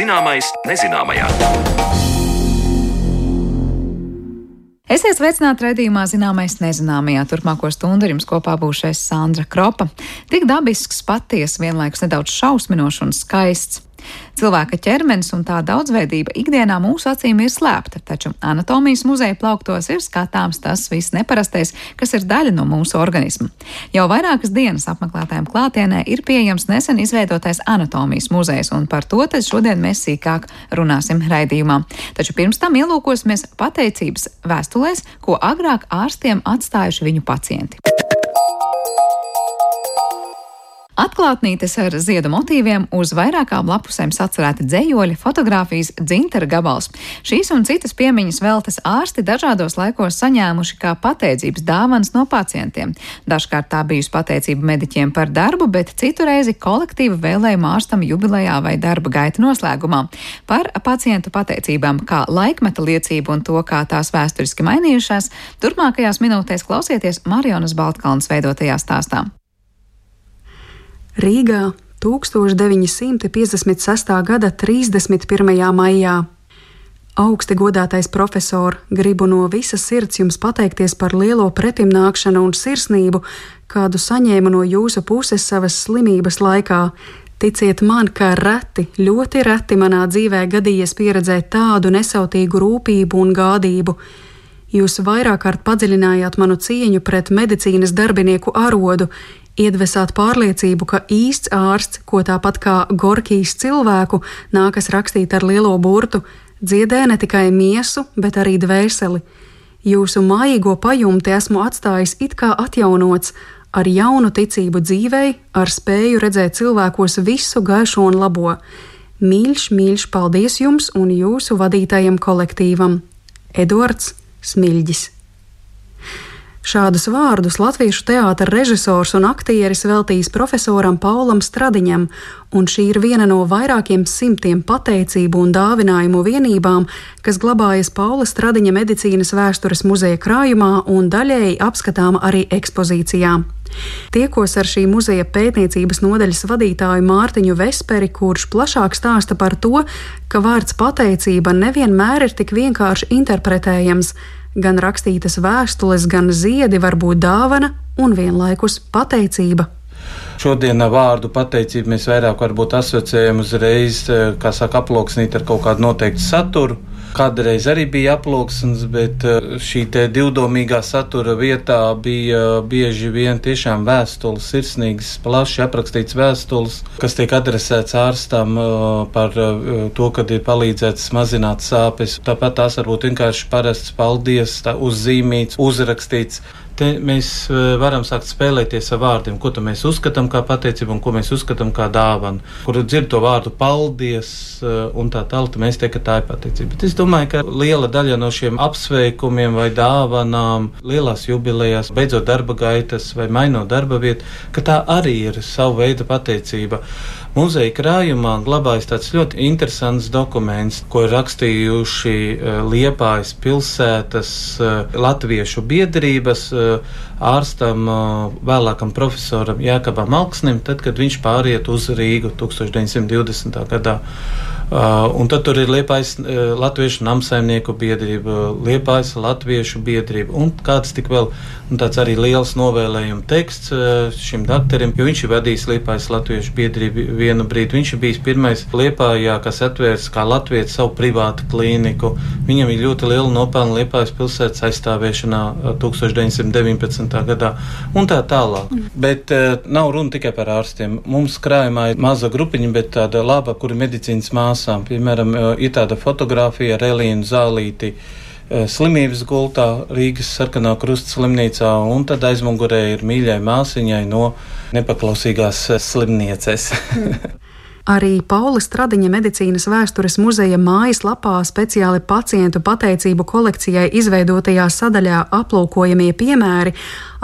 Zināmais nezināmajā. Esiet sveicināti redzējumā, zināmais nezināmajā. Turpmāko stundu jums kopā būšu es Sandra Kropa. Tik dabisks, patiesa, vienlaikus nedaudz šausminošs un skaists. Cilvēka ķermenis un tā daudzveidība ikdienā mūsu acīm ir slēpta, taču anatomijas muzeja plauktos ir skatāms tas viss neparastais, kas ir daļa no mūsu organisma. Jau vairākas dienas apmeklētājiem klātienē ir pieejams nesen izveidotais anatomijas muzejs, un par to tad šodien mēs sīkāk runāsim raidījumā. Taču pirms tam ielūkosimies pateicības vēstulēs, ko agrāk ārstiem atstājuši viņu pacienti. Atklātnītes ar ziedu motīviem uz vairākām lapusēm sacerēti dzējoļi, fotografijas, dzintara gabals. Šīs un citas piemiņas veltes ārsti dažādos laikos saņēmuši kā pateicības dāvanas no pacientiem. Dažkārt tā bijusi pateicība mediķiem par darbu, bet citu reizi kolektīva vēlējuma ārstam jubilejā vai darba gaita noslēgumā. Par pacientu pateicībām kā laikmeta liecību un to, kā tās vēsturiski mainījušās, turpmākajās minūtēs klausieties Marionas Baltkalnas veidotajā stāstā. Rīgā 1956. gada 31. maijā. Augsti godātais profesor, gribu no visas sirds jums pateikties par lielo pretimnākšanu un sirsnību, kādu saņēmu no jūsu puses savas slimības laikā. Ticiet man, ka reti, ļoti reti manā dzīvē gadījies pieredzēt tādu nesautīgu rūpību un gādību. Jūs vairāk kārt padziļinājāt manu cieņu pret medicīnas darbinieku arodu, iedvesāt pārliecību, ka īsts ārsts, ko tāpat kā Gorkijas cilvēku nākas rakstīt ar lielo burtu, dziedē ne tikai miesu, bet arī dvēseli. Jūsu mājīgo pajumti esmu atstājis it kā atjaunots, ar jaunu ticību dzīvei, ar spēju redzēt cilvēkos visu gaišo un labo. Mīļš, mīļš, paldies jums un jūsu vadītajam kolektīvam! Edvards Smilģis. Šādus vārdus latviešu teātra režisors un aktieris veltījis profesoram Paulam Stradiņam, un šī ir viena no vairākiem simtiem pateicību un dāvinājumu vienībām, kas glabājas Paula Stradiņa medicīnas vēstures muzeja krājumā un daļēji apskatāma arī ekspozīcijā. Tiekos ar šī muzeja pētniecības nodaļas vadītāju Mārtiņu Vesperi, kurš plašāk stāsta par to, ka vārds pateicība nevienmēr ir tik vienkārši interpretējams Gan rakstītas vēstules, gan ziedi var būt dāvana un vienlaikus pateicība. Šodien vārdu pateicību mēs vairāk asociējam uzreiz, eh, kā saka, aploksnīt ar kaut kādu noteiktu saturu. Kādreiz arī bija aploksnes, bet eh, šī divdomīgā satura vietā bija bieži vien tiešām vēstules, sirsnīgas, plaši aprakstīts vēstules, kas tiek adresēts ārstam eh, par to, kad ir palīdzēts mazināt sāpes. Tāpat tās varbūt vienkārši parasts paldies, uzzīmīts, uzrakstīts te mēs eh, varam sākt spēlēties ar vārdiem, ko mēs uzskatām kā pateicību un ko mēs uzskatām kā dāvanu. Kur dzird to vārdu paldies eh, un tā tālāk, mēs teiktu, ka tā ir pateicība. Bet es domāju, ka liela daļa no šiem apsveikumiem vai dāvanām, lielās jubilejās, beidzot darba gaitas vai mainot darba vietu, ka tā arī ir sava veida pateicība. Muzeja krājumā glabājas tāds ļoti interesants dokuments, ko rakstījuši eh, Liepājas pilsētas eh, latviešu biedrības eh, ārstam, vēlākam profesoram Jākabam Alksnim, tad, kad viņš pāriet uz Rīgu 1920. gadā. Uh, un tad tur ir Liepais uh, Latviešu namsaimnieku biedrība, Liepais Latviešu biedrība un kāds tik vēl tāds arī liels novēlējuma teksts uh, šim doktoram, jo viņš ir vadījis Liepais Latviešu biedrību vienu brīdi. Viņš ir bijis pirmais Liepājā, kas atvērs kā Latvijas savu privātu klīniku. Viņam ir ļoti liela nopelna Liepājas pilsētas aizstāvēšanā 1919. gadā un tā tālāk. Mm. Bet nav runa tikai par ārstiem. Mums krājumā ir maza grupiņa, bet tāda laba, kura medicīnas māsa māsām. Piemēram, ir tāda fotografija ar Elīnu Zālīti slimības gultā Rīgas sarkanā krusta slimnīcā, un tad aizmugurē ir mīļai māsiņai no nepaklausīgās slimnieces. Arī Paula Stradiņa medicīnas vēstures muzeja mājaslapā speciāli pacientu pateicību kolekcijai izveidotajā sadaļā aplūkojamie piemēri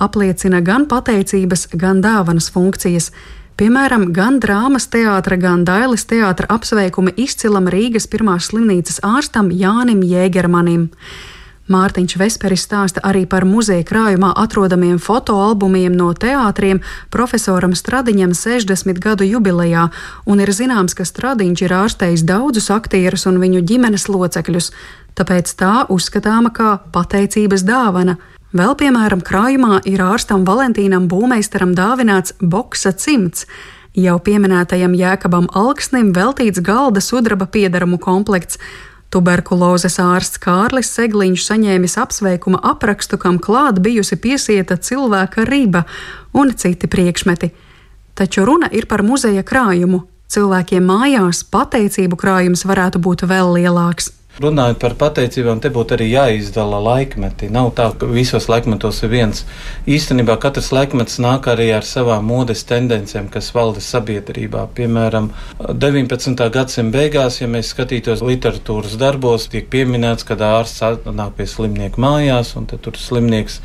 apliecina gan pateicības, gan dāvanas funkcijas. Piemēram, gan drāmas teātra, gan dailes teātra apsveikumi izcilam Rīgas pirmās slimnīcas ārstam Jānim Jēgermanim. Mārtiņš Vesperis stāsta arī par muzeja krājumā atrodamiem fotoalbumiem no teātriem profesoram Stradiņam 60 gadu jubilejā, un ir zināms, ka Stradiņš ir ārstējis daudzus aktierus un viņu ģimenes locekļus, tāpēc tā uzskatāma kā pateicības dāvana. Vēl, piemēram, krājumā ir ārstam Valentīnam Būmeistaram dāvināts boksa cimds, jau pieminētajam Jēkabam Alksnim veltīts galda sudraba piedarumu komplekts, Tuberkulozes ārsts Kārlis Segliņš saņēmis apsveikuma aprakstu, kam klāt bijusi piesieta cilvēka riba un citi priekšmeti. Taču runa ir par muzeja krājumu. Cilvēkiem mājās pateicību krājums varētu būt vēl lielāks. Runājot par pateicībām, te būtu arī jāizdala laikmeti. Nav tā, ka visos laikmetos ir viens. Īstenībā katrs laikmets nāk arī ar savām modes tendencēm, kas valda sabiedrībā. Piemēram, 19. gadsimta beigās, ja mēs skatītos literatūras darbos, tiek pieminēts, ka ārsts nāk pie slimnieka mājās, un tur slimnieks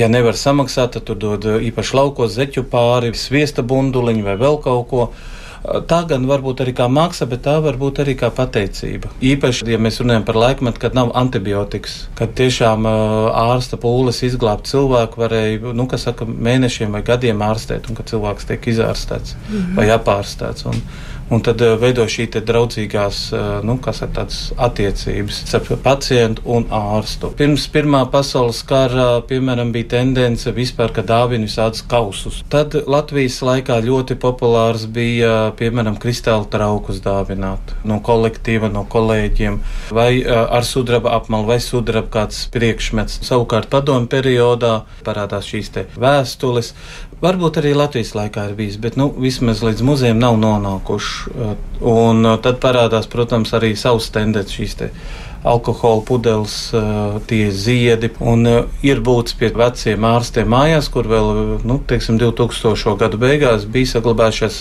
ja nevar samaksāt, tad tur dod īpaši laukos zeķu pāri, sviesta bunduliņu vai vēl kaut ko. Tā gan var būt arī kā maksa, bet tā var būt arī kā pateicība. Īpaši, ja mēs runājam par laikmetu, kad nav antibiotikas, kad tiešām ārsta pūles izglābt cilvēku varēja, nu, kas saka, mēnešiem vai gadiem ārstēt, un kad cilvēks tiek izārstēts mm -hmm. vai apārstēts. Un, Un tad uh, veido šī draudzīgās uh, nu, attiecības starp pacientu un ārstu. Pirms Pirmā pasaules kara, piemēram, bija tendence vispār, ka dāvina visādus kausus. Tad Latvijas laikā ļoti populārs bija, piemēram, kristāla traukus dāvināt no kolektīva, no kolēģiem, vai uh, ar sudraba apmalu, vai sudraba kāds priekšmets. Savukārt padomu periodā parādās šīs vēstules. Varbūt arī Latvijas laikā ir bijis, bet nu, vismaz līdz muzejam nav nonākuši. Uh, un uh, tad parādās, protams, arī savas tendences šīs te alkohola pudeles, uh, tie ziedi. Un ir būtis pie veciem ārstiem mājās, kur vēl, nu, teiksim, 2000. gadu beigās bija saglabājušies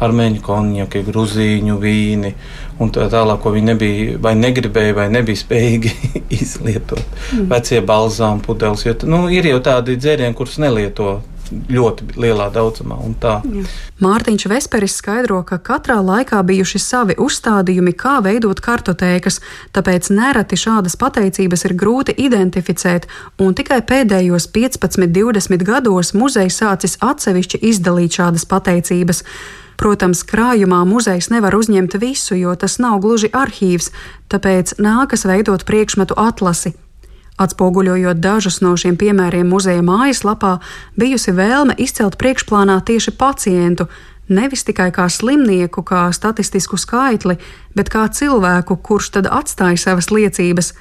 armēņu konjaki, gruzīņu vīni un tā tālāk, ko viņi nebija vai negribēja vai nebija spējīgi izlietot. Mm. Vecie balzām pudeles, jo, nu, ir jau tādi dzērieni, kurus nelieto ļoti lielā daudzumā. Mārtiņš Vesperis skaidro, ka katrā laikā bijuši savi uzstādījumi, kā veidot kartotēkas, tāpēc nereti šādas pateicības ir grūti identificēt, un tikai pēdējos 15, 20 gados muzejs sācis atsevišķi izdalīt šādas pateicības. Protams, krājumā muzejs nevar uzņemt visu, jo tas nav gluži arhīvs, tāpēc nākas veidot priekšmetu atlasi, Atspoguļojot dažus no šiem piemēriem muzeja mājaslapā, bijusi vēlme izcelt priekšplānā tieši pacientu, nevis tikai kā slimnieku, kā statistisku skaitli, bet kā cilvēku, kurš tad atstāja savas liecības.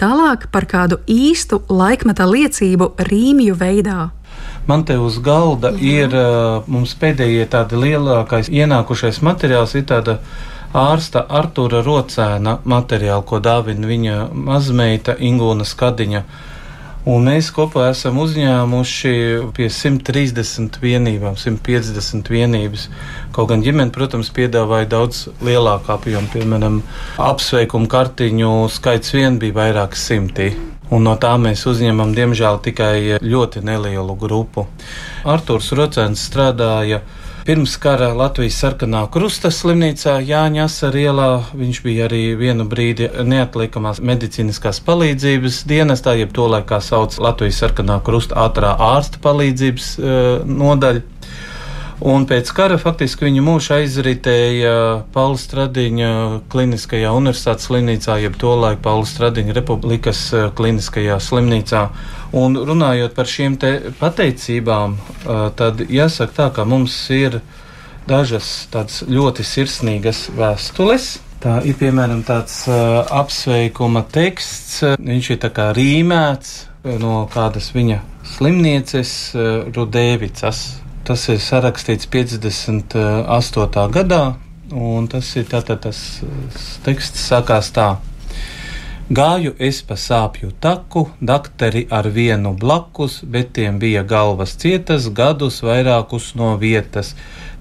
Tālāk par kādu īstu laikmeta liecību rīmju veidā. Man te uz galda Jā. ir uh, mums pēdējie tādi lielākais ienākušais materiāls, ir tāda ārsta Artura Rocēna materiālu, ko dāvina viņa mazmeita Ingūna Skadiņa. Un mēs kopā esam uzņēmuši pie 130 vienībām, 150 vienības. Kaut gan ģimene, protams, piedāvāja daudz lielāku apjomu. Piemēram, apsveikumu kartiņu skaits vien bija vairāk simti. Un no tā mēs uzņemam, diemžēl, tikai ļoti nelielu grupu. Artūrs Rocēns strādāja Pirms kara Latvijas sarkanā krusta slimnīcā Jāņa Asarielā viņš bija arī vienu brīdi neatliekamās medicīniskās palīdzības dienestā, jeb to laikā sauc Latvijas sarkanā krusta ātrā ārsta palīdzības uh, nodaļa. Un pēc kara faktiski viņu mūžu aizritēja Paula Stradiņa kliniskajā universitātes slimnīcā, jeb tolaik Paula Stradiņa Republikas eh, kliniskajā slimnīcā. Un runājot par šīm pateicībām, eh, tad jāsaka tā, ka mums ir dažas tādas ļoti sirsnīgas vēstules. Tā ir piemēram tāds uh, apsveikuma teksts. Viņš ir tā kā rīmēts no kādas viņa slimnieces uh, Rudēvicas Tas ir sarakstīts 58. gadā, un tas ir tātad tas teksts sākās tā. Gāju es pa sāpju taku, dakteri ar vienu blakus, bet tiem bija galvas cietas, gadus vairākus no vietas.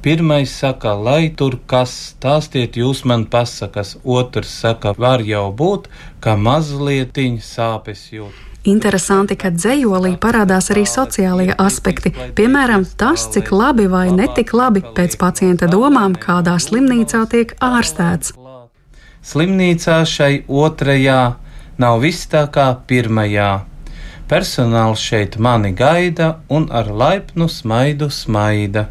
Pirmais saka, lai tur kas, stāstiet jūs man pasakas, otrs saka, var jau būt, ka mazlietiņ sāpes jūt. Interesanti, ka dzējolī parādās arī sociālie aspekti, piemēram, tas, cik labi vai netik labi pēc pacienta domām kādā slimnīcā tiek ārstēts. Slimnīcā šai otrajā nav viss tā kā pirmajā. Personāls šeit mani gaida un ar laipnu smaidu smaida.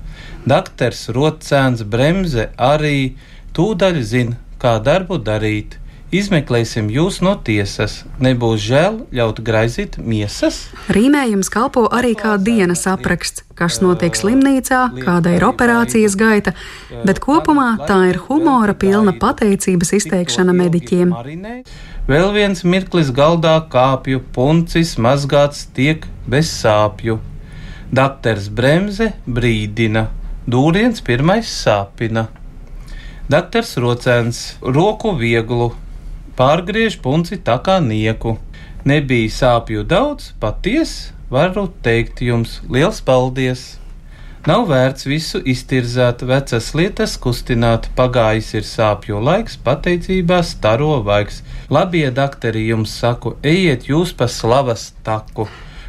Dakters Rocēns Bremze arī tūdaļ zina, kā darbu darīt. Izmeklēsim jūs no tiesas. Nebūs žēl ļaut graizīt miesas. Rīmējums kalpo arī kā dienas apraksts, kas notiek slimnīcā, kāda ir operācijas gaita, bet kopumā tā ir humora pilna pateicības izteikšana mediķiem. Vēl viens mirklis galdā kāpju, puncis mazgāts tiek bez sāpju. Dakteris Bremze brīdina, dūriens pirmais sāpina. Dakteris Rocēns roku vieglu pārgriež punci tā kā nieku. Nebija sāpju daudz, patiesi varu teikt jums liels paldies! Nav vērts visu iztirzāt, vecas lietas kustināt, pagājis ir sāpju laiks, pateicībā staro vaigs. Labie dakteri jums saku, ejiet jūs pa slavas taku!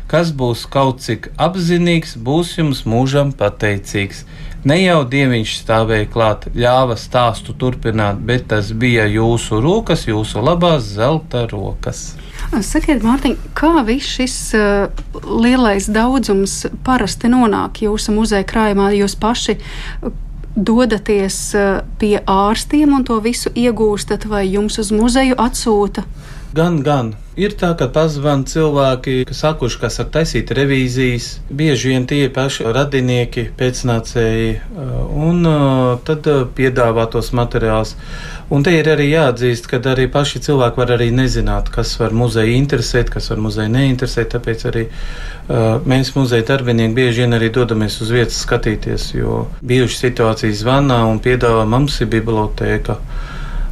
Kas būs kaut cik apzinīgs, būs jums mūžam pateicīgs. Ne jau dieviņš stāvēja klāt, ļāva stāstu turpināt, bet tas bija jūsu rokas, jūsu labās zelta rokas. Sakiet, Mārtiņ, kā viss šis uh, lielais daudzums parasti nonāk jūsu muzeja krājumā? Jūs paši dodaties uh, pie ārstiem un to visu iegūstat, vai jums uz muzeju atsūta? Gan, gan. Ir tā, ka pazvan cilvēki, kas sakuši, kas saka taisīt revīzijas, bieži vien tie paši radinieki, pēcnācēji, uh, un uh, tad uh, piedāvā tos materiālus. Un te ir arī jāatzīst, ka arī paši cilvēki var arī nezināt, kas var muzeju interesēt, kas var muzeju neinteresēt, tāpēc arī mēs muzeja darbinieki bieži vien arī dodamies uz vietas skatīties, jo bijuši situācijas zvanā un piedāvā mums ir bibliotēka.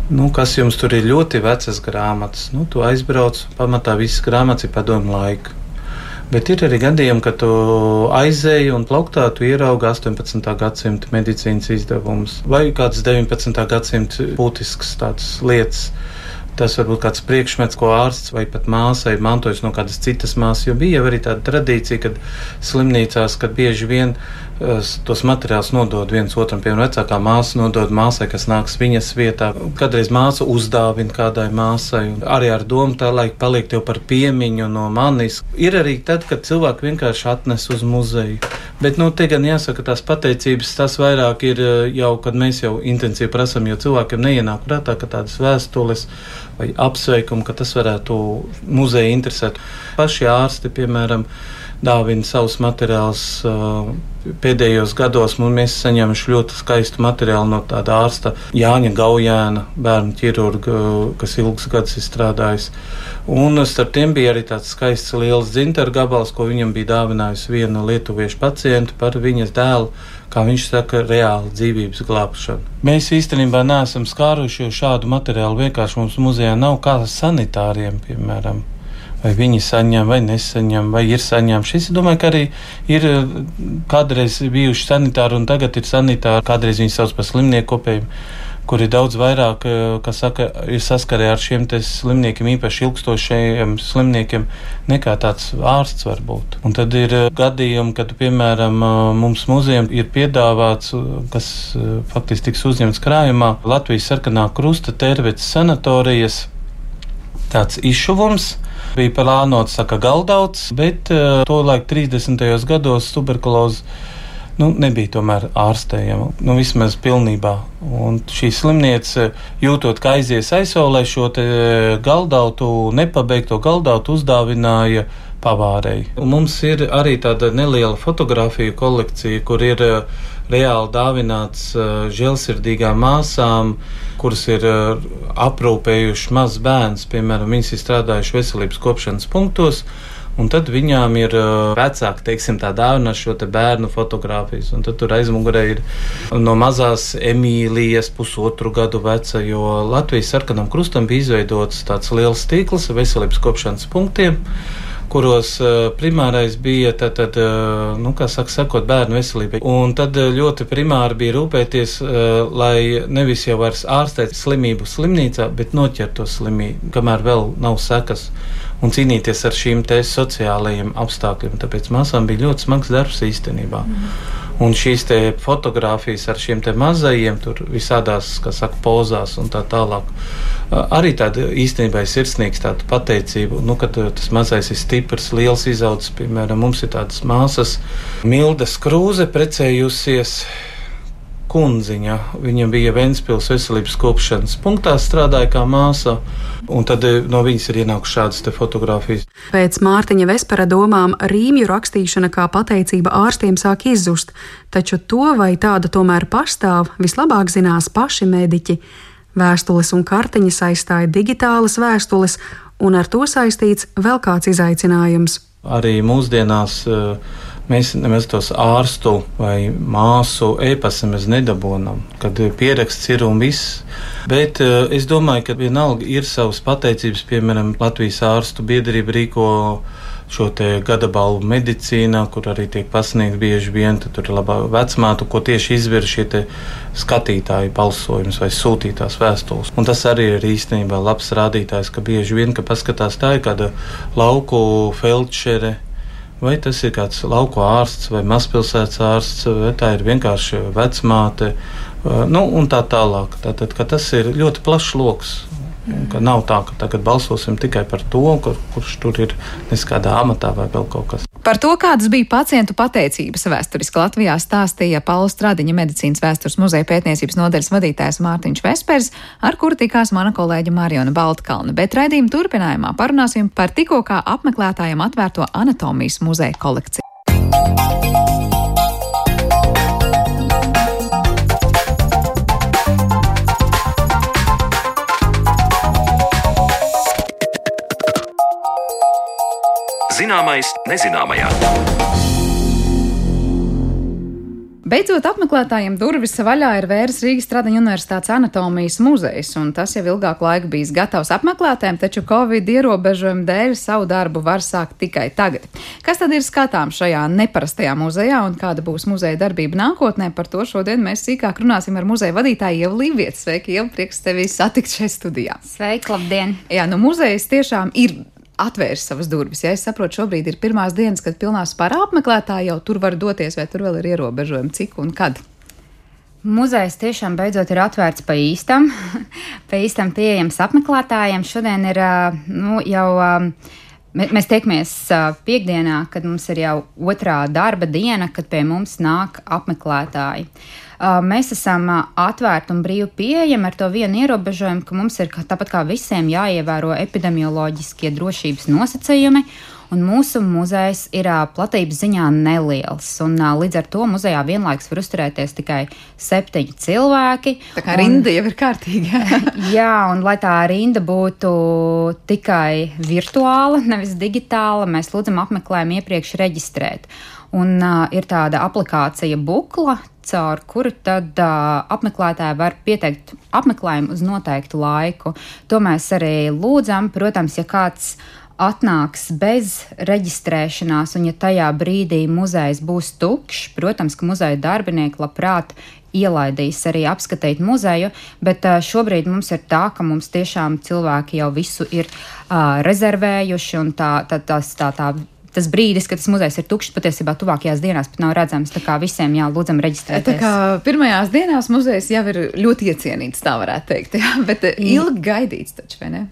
Nu, kas jums tur ir ļoti vecas grāmatas? Nu, tu aizbrauc, pamatā visas grāmatas ir padomu laika. Bet ir arī gadījumi, kad tu aizēji un plauktā tu ieraugi 18. gadsimta medicīnas izdevumus vai kādas 19. gadsimta būtiskas lietas. Tas var būt kāds priekšmets, ko ārsts vai pat māsai mantojis no kādas citas māsas. Jo bija arī tāda tradīcija, kad slimnīcās, kad bieži vien tos materiālus nodod viens otram, piemēram, vecākā māsa nodod māsai, kas nāks viņas vietā. Kadreiz māsa uzdāvina kādai māsai, arī ar domu tā, lai paliek tev par piemiņu no manis. Ir arī tad, kad cilvēki vienkārši atnes uz muzeju. Bet, nu, te gan jāsaka, tās pateicības tas vairāk ir uh, jau, kad mēs jau intensīvi prasam, jo cilvēkiem neienāk prātā, ka tādas vēstules vai apsveikumu, ka tas varētu muzeja interesēt. Paši ārsti, piemēram, dāvina savus materiālus. Uh, pēdējos gados mēs saņēmām ļoti skaistu materiālu no tāda ārsta Jāņa Gaujēna, bērnu ķirurga, kas ilgus gadus ir strādājis. Un starp tiem bija arī tāds skaists liels dzintaru gabals, ko viņam bija dāvinājusi viena lietuviešu pacienta par viņas dēlu kā viņš saka, reāli dzīvības glābšanu. Mēs īstenībā neesam skāruši šādu materiālu. Vienkārši mums muzejā nav kā sanitāriem, piemēram. Vai viņi saņem, vai nesaņem, vai ir saņemti. Es domāju, ka arī ir kādreiz bijuši sanitāri, un tagad ir sanitāri. Kādreiz viņi sauc par slimnieku kopējumu kur ir daudz vairāk, eh, kas saka, ir saskarē ar šiem slimniekiem, īpaši ilgstošiem slimniekiem, nekā tāds ārsts var būt. Un tad ir eh, gadījumi, kad, piemēram, eh, mums muzejam ir piedāvāts, kas faktiski tiks uzņemts krājumā, Latvijas sarkanā krusta tervetes sanatorijas tāds izšuvums. Bija plānots, saka, galdauts, bet uh, to laik 30. gados tuberkulozi nu, nebija tomēr ārstējama, nu, vismaz pilnībā. Un šī slimnīca, jūtot, ka aizies aizsaulē, šo galdautu, nepabeigto galdautu uzdāvināja pavārei. Un mums ir arī tāda neliela fotografiju kolekcija, kur ir uh, reāli dāvināts žēlsirdīgām māsām, kuras ir uh, aprūpējuši maz bērns, piemēram, viņas ir strādājuši veselības kopšanas punktos. Un tad viņām ir uh, vecāki, teiksim, tā dāvana šo te bērnu fotografijas. Un tad tur aizmugurē ir no mazās Emīlijas pusotru gadu veca, jo Latvijas sarkanam krustam bija izveidots tāds liels tīkls veselības kopšanas punktiem kuros uh, primārais bija tātad, uh, nu, kā saka, sakot, bērnu veselībai. Un tad uh, ļoti primāri bija rūpēties, lai nevis jau vairs ārstēt slimību slimnīcā, bet noķert to slimību, kamēr vēl nav sekas un cīnīties ar šīm sociālajiem apstākļiem. Tāpēc māsām bija ļoti smags darbs īstenībā. Mm. Un šīs fotogrāfijas ar šiem mazajiem, tur visādās, kā saka, pozās un tā tālāk. Arī tāda īstenībā ir sirsnīgs tāda pateicība, nu, ka tas mazais ir stiprs, liels izaudzis. Piemēram, mums ir tādas māsas, Milda Skrūze precējusies kundziņa. Viņa bija Ventspils veselības kopšanas punktā, strādāja kā māsa, un tad eh, no viņas ir ienākušas šādas fotogrāfijas. Pēc Mārtiņa Vespera domām rīmju rakstīšana kā pateicība ārstiem sāk izzust, taču to, vai tāda tomēr pastāv, vislabāk zinās paši mediķi. Vēstules un kartiņas aizstāja digitālas vēstules, un ar to saistīts vēl kāds izaicinājums. Arī mūsdienās uh, Mēs nemaz tos ārstu vai māsu e-pasta nedabūnam, kad pieraksts ir un viss. Bet uh, es domāju, ka vienalga ir savas pateicības, piemēram, Latvijas ārstu biedrība rīko šo gada balvu medicīnā, kur arī tiek pasniegts bieži vien labā vecmātu, ko tieši izvirza šie skatītāji balsojums vai sūtītās vēstules. Un tas arī ir īstenībā labs rādītājs, ka bieži vien, kad paskatās tā ir kāda lauku feldšere Vai tas ir kāds lauku ārsts vai mazpilsētas ārsts, vai tā ir vienkārši vecmāte, nu, un tā tālāk. Tātad, tas ir ļoti plašs lokus. Nav tā, ka tagad balsosim tikai par to, kur, kurš tur ir neskādā amatā vai vēl kaut kas. Par to, kādas bija pacientu pateicības vēsturiski Latvijā, stāstīja Paula Stradiņa medicīnas vēstures muzeja pētniecības nodaļas vadītājs Mārtiņš Vespers, ar kuru tikās mana kolēģa Mariona Baltkalna. Bet raidījuma turpinājumā parunāsim par tikko kā apmeklētājiem atvērto anatomijas muzeja kolekciju. Zināmais, nezināmajā. Beidzot, apmeklētājiem durvis vaļā ir vērs Rīgas Stradiņa Universitātes anatomijas muzejs, un tas jau ilgāku laiku bijis gatavs apmeklētājiem, taču Covid ierobežojumu dēļ savu darbu var sākt tikai tagad. Kas tad ir skatāms šajā neparastajā muzejā un kāda būs muzeja darbība nākotnē? Par to šodien mēs sīkāk runāsim ar muzeja vadītāju Ievu Līvietu. Sveiki, Ieva, prieks tevi satikt šajā studijā. Sveiki, labdien! Jā, nu muzejs tiešām ir atvērs savas durvis. Ja es saprotu, šobrīd ir pirmās dienas, kad pilnā spārā apmeklētāji jau tur var doties, vai tur vēl ir ierobežojumi, cik un kad. Muzejs tiešām beidzot ir atvērts pa īstam, pa īstam pieejams apmeklētājiem. Šodien ir nu, jau. Mēs tiekamies piekdienā, kad mums ir jau otrā darba diena, kad pie mums nāk apmeklētāji. Uh, Mēs esam atvērti un brīvi pieejami ar to vienu ierobežojumu, ka mums ir tāpat kā visiem jāievēro epidemioloģiskie drošības nosacījumi. Un mūsu muzejs ir platības ziņā neliels. Un, līdz ar to muzejā vienlaikus var uzturēties tikai septiņi cilvēki. Tā kā rinda un, jau ir kārtīga. jā, un lai tā rinda būtu tikai virtuāla, nevis digitāla, mēs lūdzam apmeklējumu iepriekš reģistrēt. Un uh, ir tāda aplikācija Bukla, caur kuru tad uh, apmeklētāji var pieteikt apmeklējumu uz noteiktu laiku. To mēs arī lūdzam. Protams, ja kāds atnāks bez reģistrēšanās, un ja tajā brīdī muzejs būs tukšs, protams, ka muzeja darbinieki labprāt ielaidīs arī apskatīt muzeju, bet šobrīd mums ir tā, ka mums tiešām cilvēki jau visu ir uh, rezervējuši, un tā, tā, tā, tā, tā tas brīdis, kad tas muzejs ir tukšs, patiesībā tuvākajās dienās pat nav redzams. Tā kā visiem jālūdzam reģistrēties. Tā kā pirmajās dienās muzejs jau ir ļoti iecienīts, tā varētu teikt, jā, bet mm. ilgi gaidīts taču, vai ne?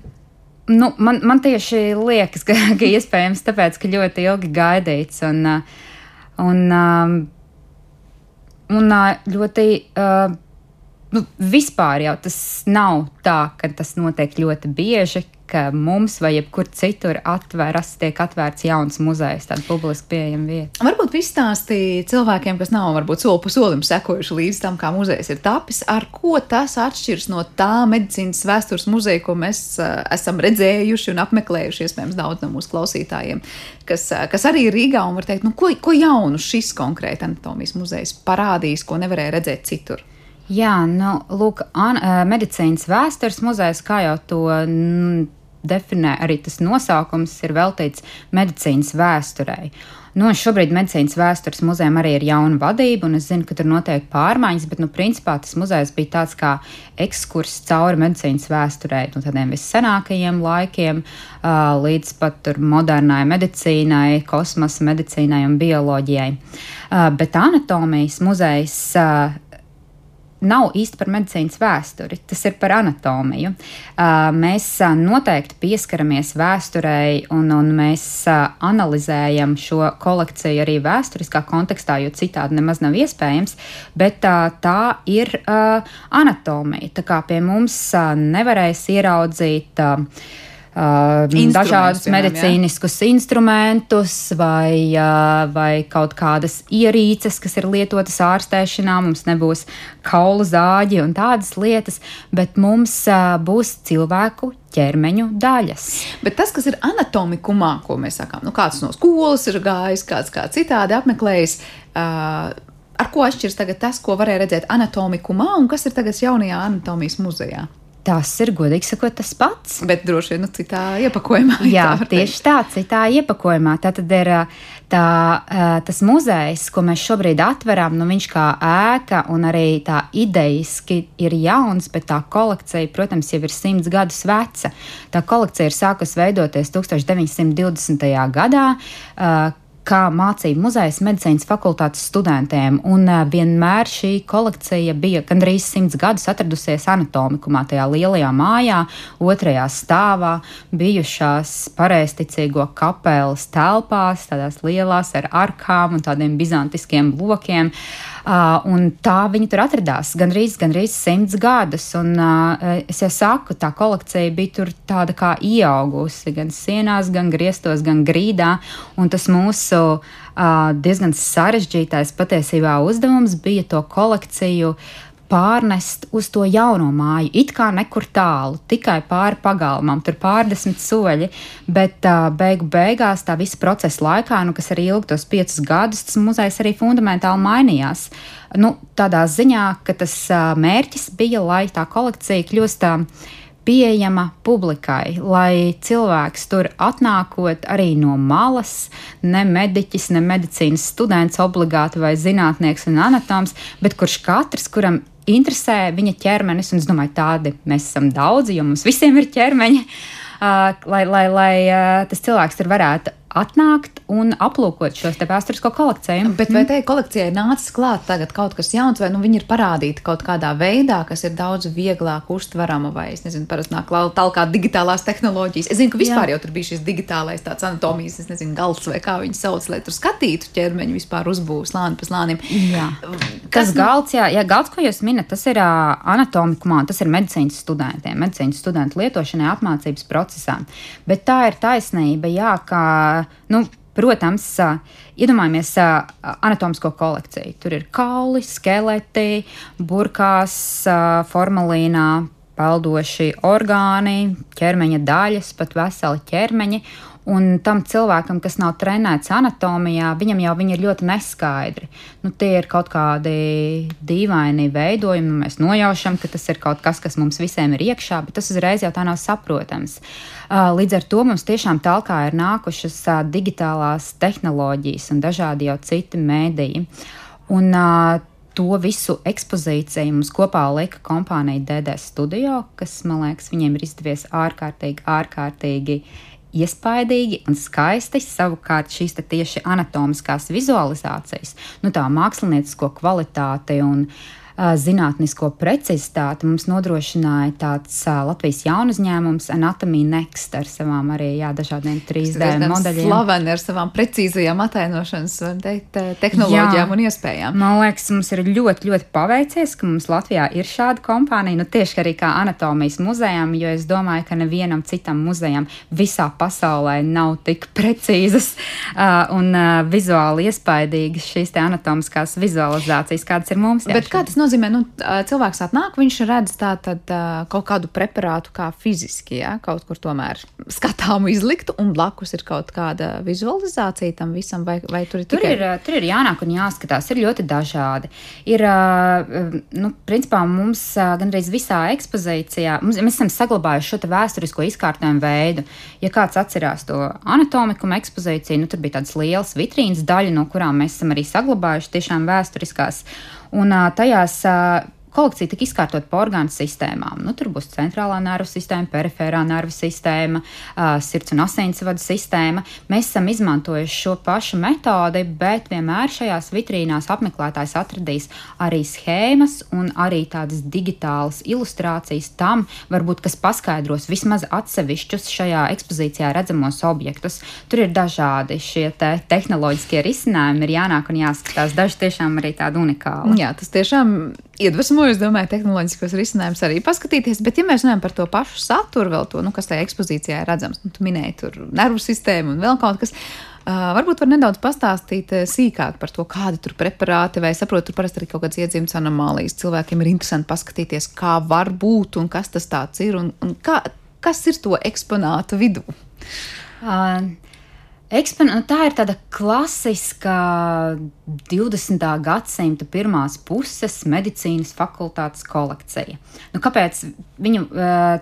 Nu, man, man tieši liekas, ka, ka iespējams tāpēc, ka ļoti ilgi gaidīts un, un, um, un ļoti. Uh, nu, vispār jau tas nav tā, ka tas notiek ļoti bieži, ka mums vai jebkur citur atveras, tiek atvērts jauns muzejs, tāda publiski pieejama vieta. Varbūt izstāstīja cilvēkiem, kas nav varbūt soli pa solim sekojuši līdz tam, kā muzejs ir tapis, ar ko tas atšķirs no tā medicīnas vēstures muzeja, ko mēs uh, esam redzējuši un apmeklējuši, iespējams, daudz no mūsu klausītājiem, kas, uh, kas arī ir Rīgā un var teikt, nu, ko, ko jaunu šis konkrēti anatomijas muzejs parādīs, ko nevarēja redzēt citur. Jā, nu, lūk, an, medicīnas vēstures muzejs, kā jau to definē, arī tas nosaukums ir veltīts medicīnas vēsturei. Nu, šobrīd medicīnas vēstures muzejam arī ir jauna vadība, un es zinu, ka tur notiek pārmaiņas, bet, nu, principā tas muzejs bija tāds kā ekskurs cauri medicīnas vēsturei, no tādiem vissenākajiem laikiem līdz pat modernai medicīnai, kosmosa medicīnai un bioloģijai. Bet anatomijas muzejs nav īsti par medicīnas vēsturi, tas ir par anatomiju. Uh, mēs uh, noteikti pieskaramies vēsturei un, un mēs uh, analizējam šo kolekciju arī vēsturiskā kontekstā, jo citādi nemaz nav iespējams, bet tā ir anatomija. Tā kā pie mums nevarēs ieraudzīt dažādus medicīniskus jā. instrumentus vai, vai kaut kādas ierīces, kas ir lietotas ārstēšanā. Mums nebūs kaulu zāģi un tādas lietas, bet mums būs cilvēku ķermeņu daļas. Bet tas, kas ir anatomikumā, ko mēs sakām, nu, kāds no skolas ir gājis, kāds kā citādi apmeklējis. Uh, Ar ko atšķiras tas, ko varēja redzēt anatomikumā, un kas ir tagad jaunajā anatomijas muzejā? Tas ir godīgi sakot, tas pats. Bet droši vien nu, citā iepakojumā. Jā, tā tieši tā, citā iepakojumā. Tā tad ir tā, tas muzejs, ko mēs šobrīd atveram. Nu, viņš kā ēka un arī tā idejiski ir jauns, bet tā kolekcija, protams, jau ir simts gadus veca. Tā kolekcija ir sākus veidoties 1920. gadā kā mācību muzejs medicīnas fakultātes studentiem. Un vienmēr šī kolekcija bija gandrīz simts gadus atradusies anatomikumā, tajā lielajā mājā, otrajā stāvā, bijušās pareizticīgo kapelas telpās, tādās lielās ar arkām un tādiem bizantiskiem lokiem. Uh, un tā viņi tur atradās gandrīz, gandrīz simts gadus. Un, uh, es jau saku, tā kolekcija bija tur tāda kā ieaugusi gan sienās, gan griestos, gan grīdā. Un tas mūsu uh, diezgan sarežģītais patiesībā uzdevums bija to kolekciju pārnest uz to jauno māju. It kā nekur tālu, tikai pāri pagalmam, tur pārdesmit soļi, bet uh, beigu beigās tā visa procesa laikā, nu, kas arī ilga tos piecus gadus, tas muzejs arī fundamentāli mainījās. Nu, tādā ziņā, ka tas uh, mērķis bija, lai tā kolekcija kļūst. Uh, pieejama publikai, lai cilvēks tur atnākot arī no malas, ne mediķis, ne medicīnas students obligāti vai zinātnieks un anatoms, bet kurš katrs, kuram interesē viņa ķermenis, un es domāju, tādi mēs esam daudzi, jo mums visiem ir ķermeņi, uh, lai, lai, lai uh, tas cilvēks tur varētu atnākt un aplūkot šos vēsturisko kolekciju. Bet vai mm. tai kolekcijai nācis klāt tagad kaut kas jauns, vai nu viņi ir parādīti kaut kādā veidā, kas ir daudz vieglāk uztverama, vai es nezinu, parasti nāk tālāk digitālās tehnoloģijas. Es zinu, ka vispār Jā. jau tur bija šis digitālais tāds anatomijas, es nezinu, gals vai kā viņi sauc, lai tur skatītu ķermeņu vispār uzbūvs slāni pa slānim. Jā. Kas tas galds, jā, jā, galds, ko jūs minat, tas ir uh, anatomikumā, tas ir medicīnas studentiem, medicīnas studentu lietošanai apmācības procesā. Bet tā ir taisnība, jā, ka nu, Protams, iedomājamies anatomisko kolekciju. Tur ir kauli, skeleti, burkās, formalīnā, peldoši orgāni, ķermeņa daļas, pat veseli ķermeņi. Un tam cilvēkam, kas nav trenēts anatomijā, viņam jau viņi ir ļoti neskaidri. Nu, tie ir kaut kādi dīvaini veidojumi. Mēs nojaušam, ka tas ir kaut kas, kas mums visiem ir iekšā, bet tas uzreiz jau tā nav saprotams. Līdz ar to mums tiešām talkā ir nākušas digitālās tehnoloģijas un dažādi jau citi mēdīji. Un, to visu ekspozīciju mums kopā lika kompānija DD Studio, kas, man liekas, viņiem ir izdevies ārkārtīgi, ārkārtīgi iespaidīgi un skaisti. Savukārt šīs tieši anatomiskās vizualizācijas, nu tā māksliniecisko kvalitāti un uh, zinātnisko precizitāti mums nodrošināja tāds Latvijas jaunu uzņēmums Anatomija Next ar savām arī jā, dažādiem 3D modeļiem. Slaveni ar savām precīzajām atainošanas teikt, tehnoloģijām jā, un iespējām. Man liekas, mums ir ļoti, ļoti paveicies, ka mums Latvijā ir šāda kompānija, nu tieši arī kā anatomijas muzejām, jo es domāju, ka nevienam citam muzejam visā pasaulē nav tik precīzas uh, un uh, vizuāli iespaidīgas šīs anatomiskās vizualizācijas, kādas ir mums. Bet kā tas notiek? Nozīmē, nu, cilvēks atnāk, viņš redz tātad kaut kādu preparātu kā fiziski, ja, kaut kur tomēr skatāmu izliktu, un blakus ir kaut kāda vizualizācija tam visam, vai, vai tur ir tikai... Tur ir, tur ir jānāk un jāskatās, ir ļoti dažādi. Ir, nu, principā mums gandrīz visā ekspozīcijā, mums, mēs esam saglabājuši šo vēsturisko izkārtojumu veidu. Ja kāds atcerās to anatomikumu ekspozīciju, nu, tur bija tādas lielas vitrīnas daļa, no kurām mēs esam arī saglabājuši tiešām vēsturiskās. Un tajās kolekcija tika izkārtot pa orgānu sistēmām. Nu, tur būs centrālā nervu sistēma, periferā nervu sistēma, uh, sirds un asinsvadu sistēma. Mēs esam izmantojuši šo pašu metodi, bet vienmēr šajās vitrīnās apmeklētājs atradīs arī schēmas un arī tādas digitālas ilustrācijas tam, varbūt, kas paskaidros vismaz atsevišķus šajā ekspozīcijā redzamos objektus. Tur ir dažādi šie te tehnoloģiskie risinājumi, ir jānāk un jāskatās. Daži tiešām arī tādi unikāli. Jā, tas tiešām iedvesmo, es domāju, tehnoloģiskos risinājumus arī paskatīties. Bet, ja mēs runājam par to pašu saturu, vēl to, nu, kas tajā ekspozīcijā ir redzams, nu, tu minēji tur nervu sistēmu un vēl kaut kas. Uh, varbūt var nedaudz pastāstīt uh, sīkāk par to, kādi tur preparāti, vai saprotu, tur parasti ir kaut kādas iedzimtas anomālijas. Cilvēkiem ir interesanti paskatīties, kā var būt un kas tas ir un, un kā, kas ir to eksponātu vidū. Uh, Ekspon nu, tā ir tāda klasiska 20. gadsimta pirmās puses medicīnas fakultātes kolekcija. Nu, kāpēc viņu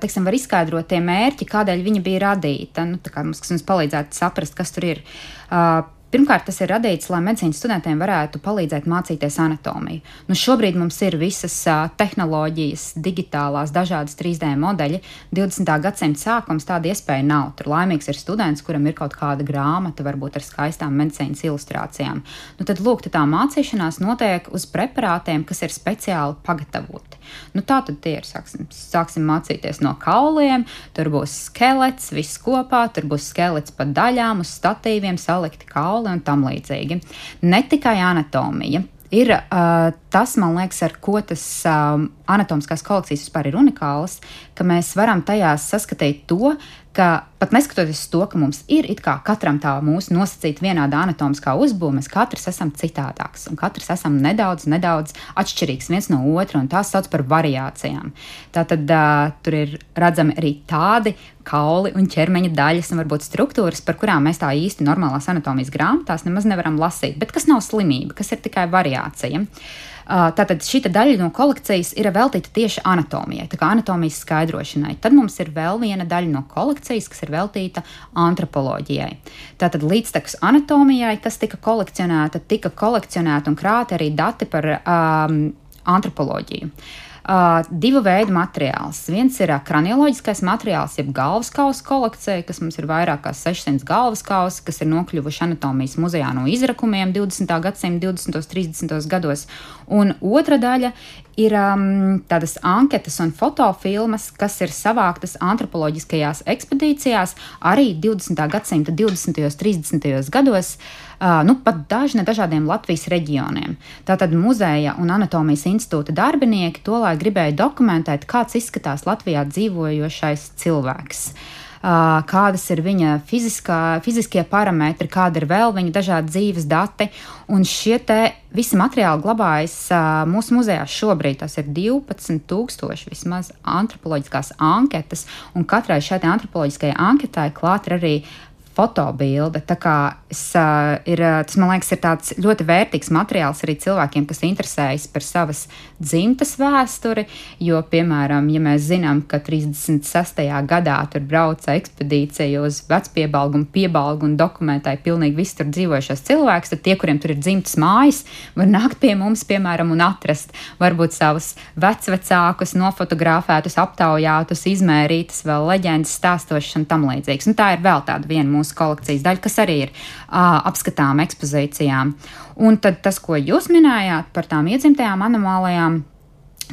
teiksim, var izskaidrot tie mērķi, kādēļ viņa bija radīta? Nu, mums, kas mums palīdzētu saprast, kas tur ir. Uh, Pirmkārt, tas ir radīts, lai medicīnas studentiem varētu palīdzēt mācīties anatomiju. Nu, šobrīd mums ir visas uh, tehnoloģijas, digitālās, dažādas 3D modeļi. 20. gadsimta sākums tāda iespēja nav. Tur laimīgs ir students, kuram ir kaut kāda grāmata, varbūt ar skaistām medicīnas ilustrācijām. Nu, tad, lūk, tā mācīšanās notiek uz preparātiem, kas ir speciāli pagatavoti. Nu, tā tad tie ir. Sāksim, sāksim mācīties no kauliem, tur būs skelets, viss kopā, tur būs skelets pa daļām, uz statīviem salikti kauli kauli un tam līdzīgi. Ne tikai anatomija. Ir uh, tas, man liekas, ar ko tas um, anatomiskās kolekcijas vispār ir unikāls, ka mēs varam tajās saskatīt to, ka pat neskatoties uz to, ka mums ir katram tā mūsu nosacīta vienāda anatomiskā uzbūve, mēs katrs esam citādāks un katrs esam nedaudz, nedaudz atšķirīgs viens no otra, un tās sauc par variācijām. Tātad uh, tur ir redzami arī tādi kauli un ķermeņa daļas un varbūt struktūras, par kurām mēs tā īsti normālās anatomijas grāmatās nemaz nevaram lasīt, bet kas nav slimība, kas ir tikai variācija. Uh, Tātad šī daļa no kolekcijas ir veltīta tieši anatomijai, tā kā anatomijas skaidrošanai. Tad mums ir vēl viena daļa no kolekcijas, kas ir veltīta antropoloģijai. Tātad līdztekus anatomijai, kas tika kolekcionēta, tika kolekcionēta un krāta arī dati par um, antropoloģiju. Uh, uh, divu veidu materiāls. Viens ir uh, kranioloģiskais materiāls, jeb galvas kausa kolekcija, kas mums ir vairāk kā 600 galvas kausi, kas ir nokļuvuši anatomijas muzejā no izrakumiem 20. gadsimta 20. un 30. gados. Un otra daļa ir um, tādas anketas un fotofilmas, kas ir savāktas antropoloģiskajās ekspedīcijās arī 20. gadsimta 20. un 30. gados. Uh, nu, pat daži no dažādiem Latvijas reģioniem. Tātad muzeja un anatomijas institūta darbinieki to lai gribēja dokumentēt, kāds izskatās Latvijā dzīvojošais cilvēks. Uh, kādas ir viņa fiziskā, fiziskie parametri, kāda ir vēl viņa dažādi dzīves dati. Un šie visi materiāli glabājas mūsu muzejā šobrīd. Tas ir 12,000 vismaz antropoloģiskās anketas, un katrai šai antropoloģiskajai anketai klāt ir arī fotobilde. Tā kā es, uh, ir, tas, man liekas, ir tāds ļoti vērtīgs materiāls arī cilvēkiem, kas interesējas par savas dzimtas vēsturi. Jo, piemēram, ja mēs zinām, ka 36. gadā tur brauca ekspedīcija uz vecpiebalgu un piebalgu un dokumentēja pilnīgi visu tur dzīvojušos cilvēkus, tad tie, kuriem tur ir dzimtas mājas, var nākt pie mums, piemēram, un atrast varbūt savus vecvecākus, nofotografētus, aptaujātus, izmērītus, vēl leģendas stāstošus un tam līdzīgus. Un tā ir vēl tāda viena mūsu mūsu kolekcijas daļa, kas arī ir apskatām ekspozīcijām. Un tad tas, ko jūs minējāt par tām iedzimtajām anomālijām.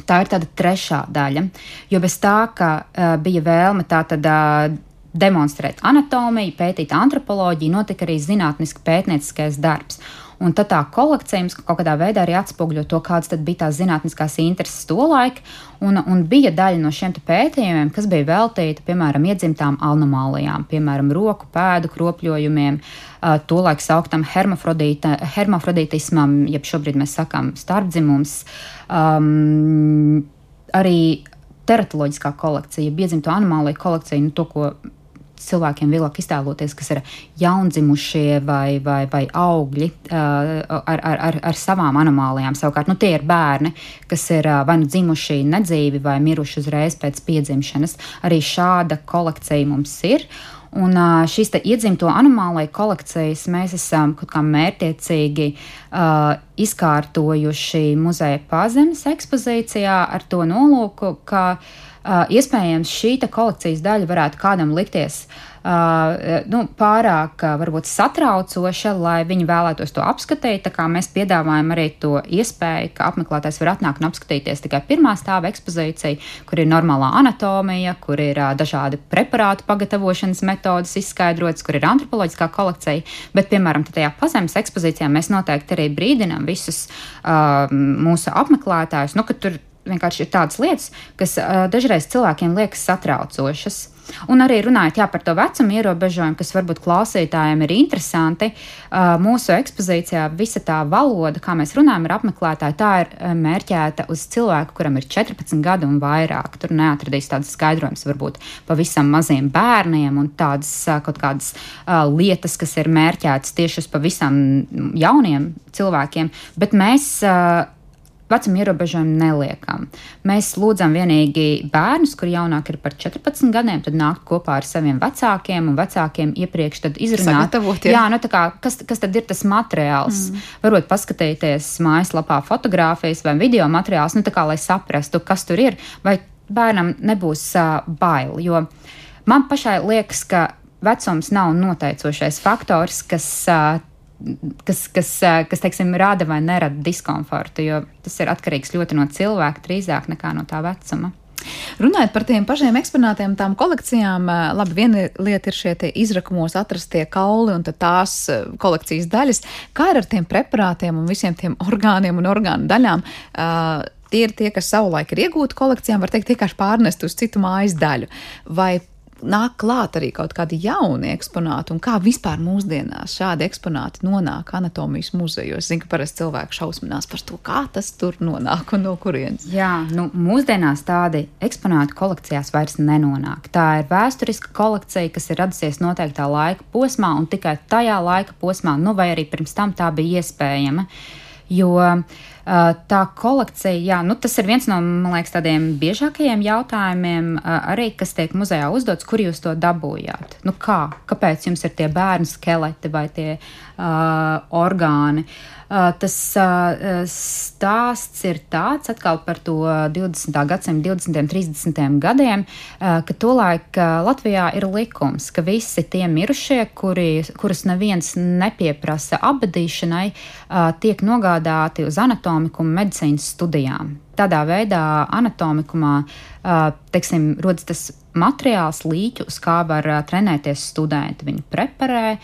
Tā ir tāda trešā daļa, jo bez tā, ka uh, bija vēlme tā tad uh, demonstrēt anatomiju, pētīt antropoloģiju, notika arī zinātniski pētnieciskais darbs. Un tad tā kolekcija mums kaut kādā veidā arī atspoguļo to, kādas bija tās zinātniskās intereses tolaik. Un, un bija daļa no šiem pētījumiem, kas bija veltīta, piemēram, iedzimtām anomālijām, piemēram, roku, pēdu kropļojumiem, tolaik sauktam hermafrodītismam, jeb šobrīd mēs sakām starpdzimums. Um, arī teratoloģiskā kolekcija, iedzimto anomāliju kolekcija, nu, to, ko cilvēkiem vieglāk iztēloties, kas ir jaundzimušie vai, vai, vai augļi uh, ar, ar, ar, ar savām anomālijām. Savukārt, nu, tie ir bērni, kas ir uh, vai nu dzimuši nedzīvi vai miruši uzreiz pēc piedzimšanas. Arī šāda kolekcija mums ir. Un šīs iedzimto anomāliju kolekcijas mēs esam kaut kā mērķiecīgi uh, izkārtojuši muzeja pazemes ekspozīcijā ar to nolūku, ka uh, iespējams šī kolekcijas daļa varētu kādam likties uh, uh, nu, pārāk uh, varbūt satraucoša, lai viņi vēlētos to apskatīt. Mēs piedāvājam arī to iespēju, ka apmeklētājs var atnākt un apskatīties tikai pirmā stāva ekspozīcija, kur ir normālā anatomija, kur ir uh, dažādi preparātu pagatavošanas metodas izskaidrotas, kur ir antropoloģiskā kolekcija. Bet, piemēram, tajā pazemes ekspozīcijā mēs noteikti arī brīdinām visus uh, mūsu apmeklētājus, nu, ka tur vienkārši ir tādas lietas, kas uh, dažreiz cilvēkiem liekas satraucošas. Un arī runājot jā, par to vecumu ierobežojumu, kas varbūt klausītājiem ir interesanti, uh, mūsu ekspozīcijā visa tā valoda, kā mēs runājam ar apmeklētāju, tā ir mērķēta uz cilvēku, kuram ir 14 gadi un vairāk. Tur neatradīs tādas skaidrojumus varbūt pavisam maziem bērniem un tādas kaut kādas uh, lietas, kas ir mērķētas tieši uz pavisam jauniem cilvēkiem, bet mēs uh, vecuma ierobežojumu neliekam. Mēs lūdzam vienīgi bērnus, kuri jaunāki ir par 14 gadiem, tad nākt kopā ar saviem vecākiem un vecākiem iepriekš izrunāt, jā, nu, kā, kas, kas tad ir tas materiāls. Mm. Varbūt paskatīties mājaslapā fotogrāfijas vai video materiāls, nu, kā, lai saprastu, kas tur ir, vai bērnam nebūs uh, bail. Jo man pašai liekas, ka vecums nav noteicošais faktors, kas uh, kas, kas, kas teiksim, rada vai nerada diskomfortu, jo tas ir atkarīgs ļoti no cilvēka, drīzāk nekā no tā vecuma. Runājot par tiem pašiem eksponātiem, tām kolekcijām, labi, viena lieta ir šie izrakumos atrastie kauli un tās kolekcijas daļas. Kā ir ar tiem preparātiem un visiem tiem orgāniem un orgānu daļām? Uh, tie ir tie, kas savulaik ir iegūti kolekcijām, var teikt, vienkārši pārnest uz citu mājas daļu. Vai nāk klāt arī kaut kādi jauni eksponāti, un kā vispār mūsdienās šādi eksponāti nonāk anatomijas muzejos. Es zinu, ka parasti cilvēki šausminās par to, kā tas tur nonāk un no kurienes. Jā, nu, mūsdienās tādi eksponāti kolekcijās vairs nenonāk. Tā ir vēsturiska kolekcija, kas ir radusies noteiktā laika posmā, un tikai tajā laika posmā, nu vai arī pirms tam tā bija iespējama. Jo uh, Tā kolekcija, jā, nu, tas ir viens no liekas, tādiem biežākajiem jautājumiem, arī kas tiek muzejā uzdots, kur jūs to dabūjāt. Nu, kā? Kāpēc jums ir tie bērnu skeleti vai tie uh, orgāni? Uh, tas uh, stāsts ir tāds atkal par to 20. gadsimta 20. un 30. gadiem, uh, ka tolaik Latvijā ir likums, ka visi tie mirušie, kuri, kurus neviens nepieprasa apbedīšanai, tiek nogādāti uz anatomiku un medicīnas studijām. Tādā veidā anatomikumā teiksim, rodas tas materiāls, līķu, uz kā var trenēties studenti. Viņi preparē,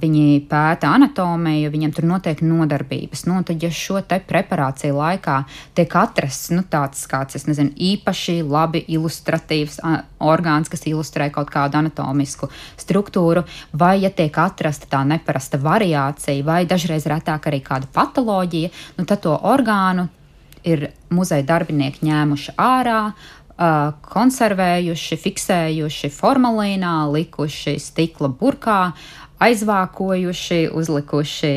viņi pēta anatomiju, viņiem tur notiek nodarbības. Nu, tad, ja šo te preparāciju laikā tiek atrasts nu, tāds kāds, es nezinu, īpaši labi ilustratīvs orgāns, kas ilustrē kaut kādu anatomisku struktūru, vai ja tiek atrasta tā neparasta variācija, vai dažreiz retāk arī kāda patoloģija, nu, tad to orgānu ir muzeja darbinieki ņēmuši ārā, konservējuši, fiksējuši formalīnā, likuši stikla burkā, aizvākojuši, uzlikuši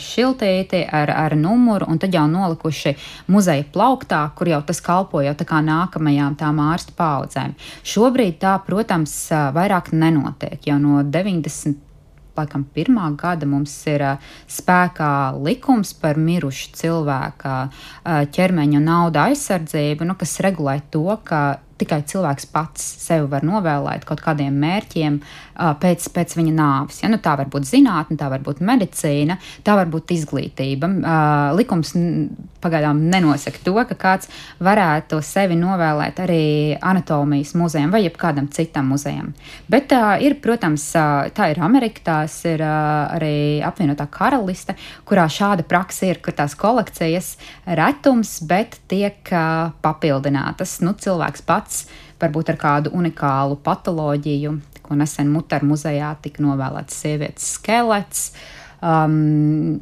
šiltīti ar, ar numuru un tad jau nolikuši muzeja plauktā, kur jau tas kalpo jau tā kā nākamajām tām ārstu paudzēm. Šobrīd tā, protams, vairāk nenotiek, jau no 90 laikam, pirmā gada mums ir uh, spēkā likums par mirušu cilvēku uh, ķermeņa un naudu aizsardzību, nu, kas regulē to, ka tikai cilvēks pats sevi var novēlēt kaut kādiem mērķiem pēc, pēc viņa nāves. Ja? Nu, tā var būt zinātne, tā var būt medicīna, tā var būt izglītība. Likums pagaidām nenosaka to, ka kāds varētu sevi novēlēt arī anatomijas muzejam vai jebkādam citam muzejam. Bet uh, ir, protams, tā ir Amerika, tās ir arī apvienotā karaliste, kurā šāda praksa ir, kur tās kolekcijas retums, bet tiek papildinātas. Nu, cilvēks pats varbūt ar kādu unikālu patoloģiju, ko nesen Mutāra muzejā tika novēlēts sievietes skelets. Um,